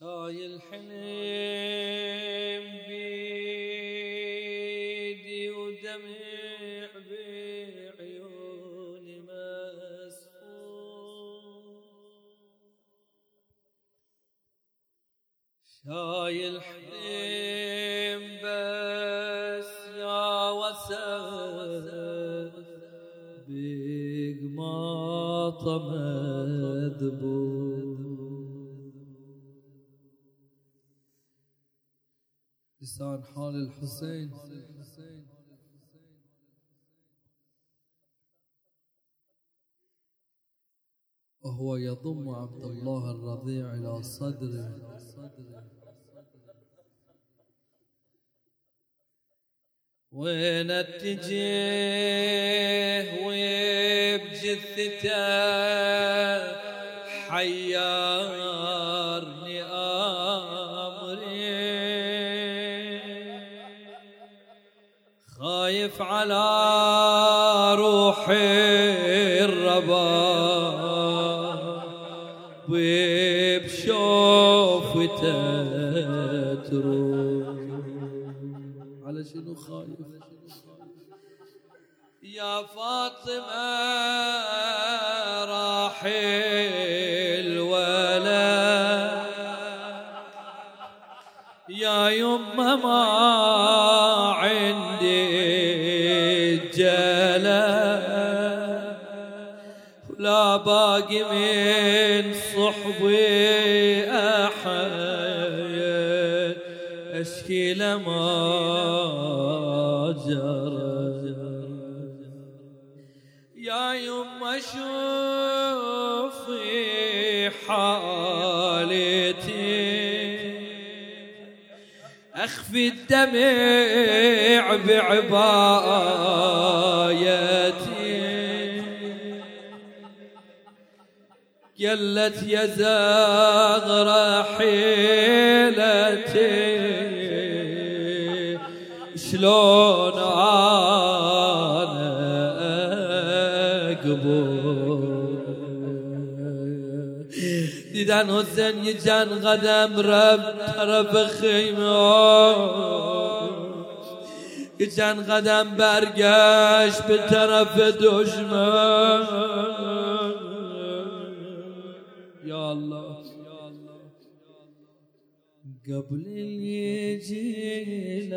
شاي الحلم بيدي ودمع بعيوني مسفور شاي الحلم بس يا وسف بقماطة مذبور الحسين. وهو يضم عبد الله الرضيع إلى صدره. وين اتجه وبجثته حيرني امري خايف على روحي الربا وبشوفته تروح على شنو خايف؟ يا فاطمة راح الولد يا يمة ما عندي. جلا ولا باقي من صحبي أحد. أشكي لما جرى. يا يما شوفي أخفي الدمع بعبايتي. قلت يا زغرة حيلتي شلون دیدن حسین یه جن قدم رفت طرف خیمه یه چند قدم برگشت به طرف دشمن. یا الله. قبل يجي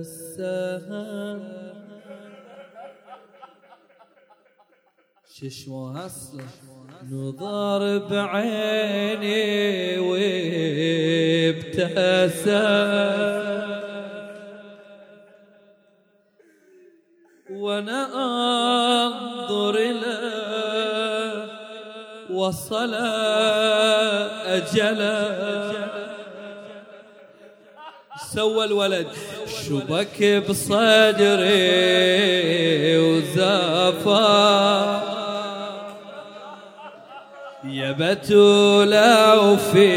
السهر ششوى هسه نظر بعيني وابتسم. وأنا انظر له وصل اجله سوى الولد شبك بصدري. يا بتولى وفي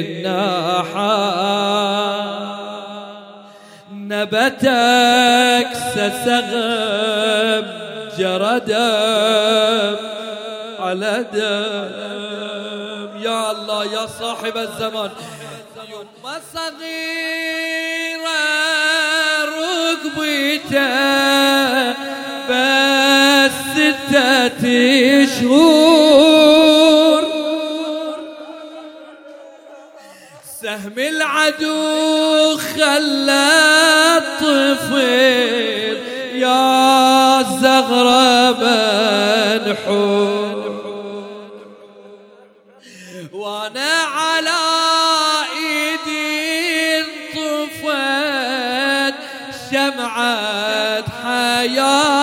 الناحة نبتك سسغم جردم على دم. يا الله يا صاحب الزمان. يما صغيرة ركبته بس شهور. سهم العدو خلى الطفل يا زغرة منحور وأنا على ايدي انطفت شمعة حياته.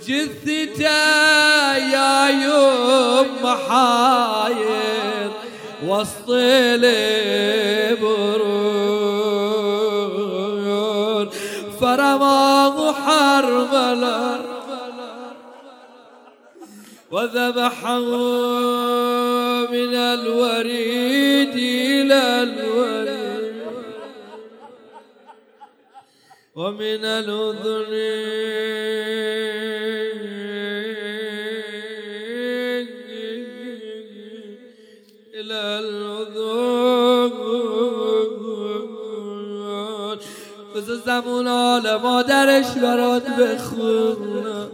وبجثته يا يم حاير وسط البرور فرماه حرملا وذبحه من الوريد إلى الوريد ومن الأذن همون حال مادرش برات بخونم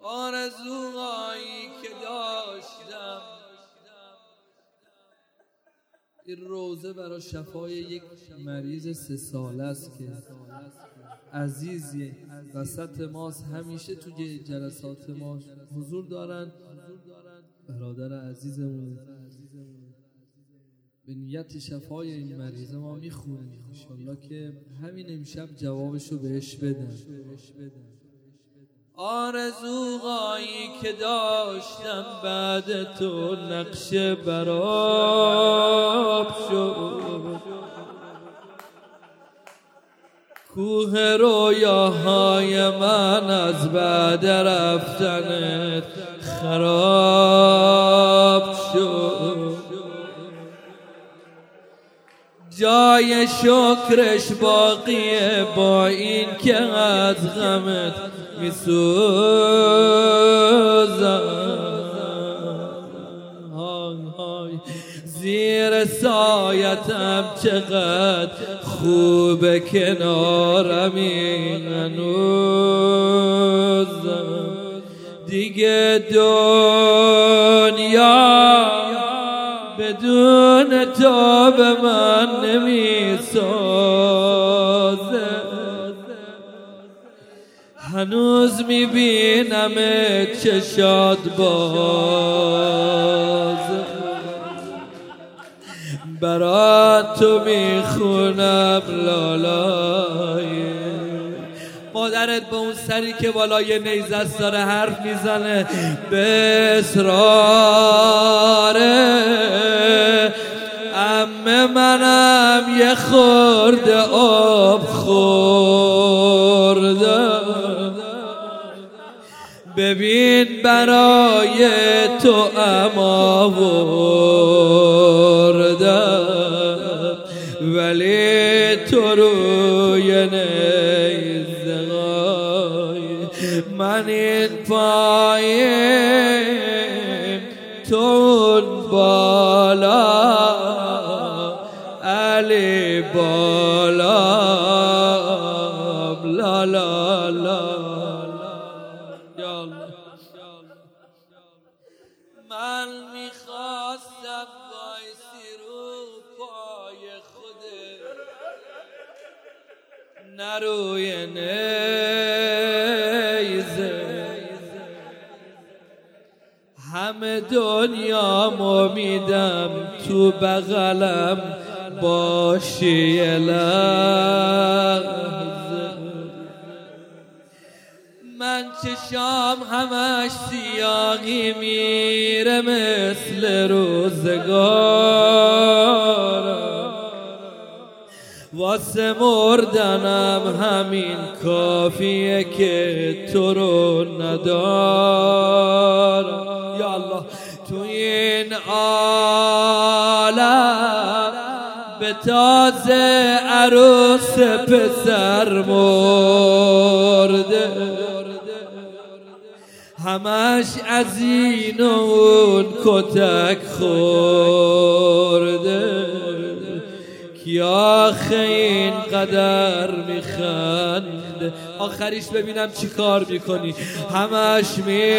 آرزوهایی که داشتم. این روزه برای شفای یک مریض سه ساله است که عزیزی وسط ماست. همیشه توی جلسات ما حضور دارن. برادر عزیزمون. به نیت شفای این مریض ما می‌خونیم. انشالله که همین امشب جوابشو بهش بدن. آرزوهایی که داشتم بعد تو نقش براب شد. کوه رویاهای من از بعد رفتنت خراب جای شکرش باقیه با این که از غمت های زیر سایتم چقدر خوب کنارم این دیگه دنیا بدون تو به من نمی‌سازه هنوز می‌بینم چشاد باز برات تو می‌خونم لالای. مادرت به اون سری که بالای نیزست داره حرف می‌زنه. به اصراره منم یه خورده آب خورده. ببین برای تو اما ولی تو روی نیزدقای من این پایین تو بالا بالا لا لا لا من می‌خواستم بایستی رو پای خوده نروی نیزه. همه دنیا میدم تو بغلم. باشی من چشام همش سیاهی میره مثل روزگار. واسه مردنم همین کافیه که تو رو ندار یا الله تو این به تازه عروس پسر مرده. همش از این اون کتک خورده. کیا این قدر میخنده؟ آخریش ببینم چی کار می‌کنی. همش میگم.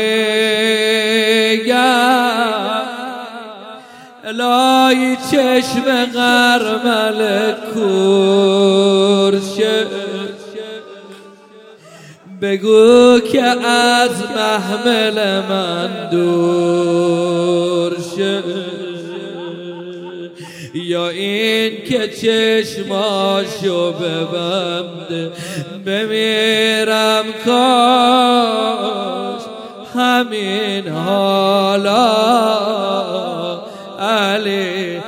الهی چشم غرمل کورشه. بگو که از محمل من دور شه یا این که چشماشو ببند بمیرم کاش. همین حالا ali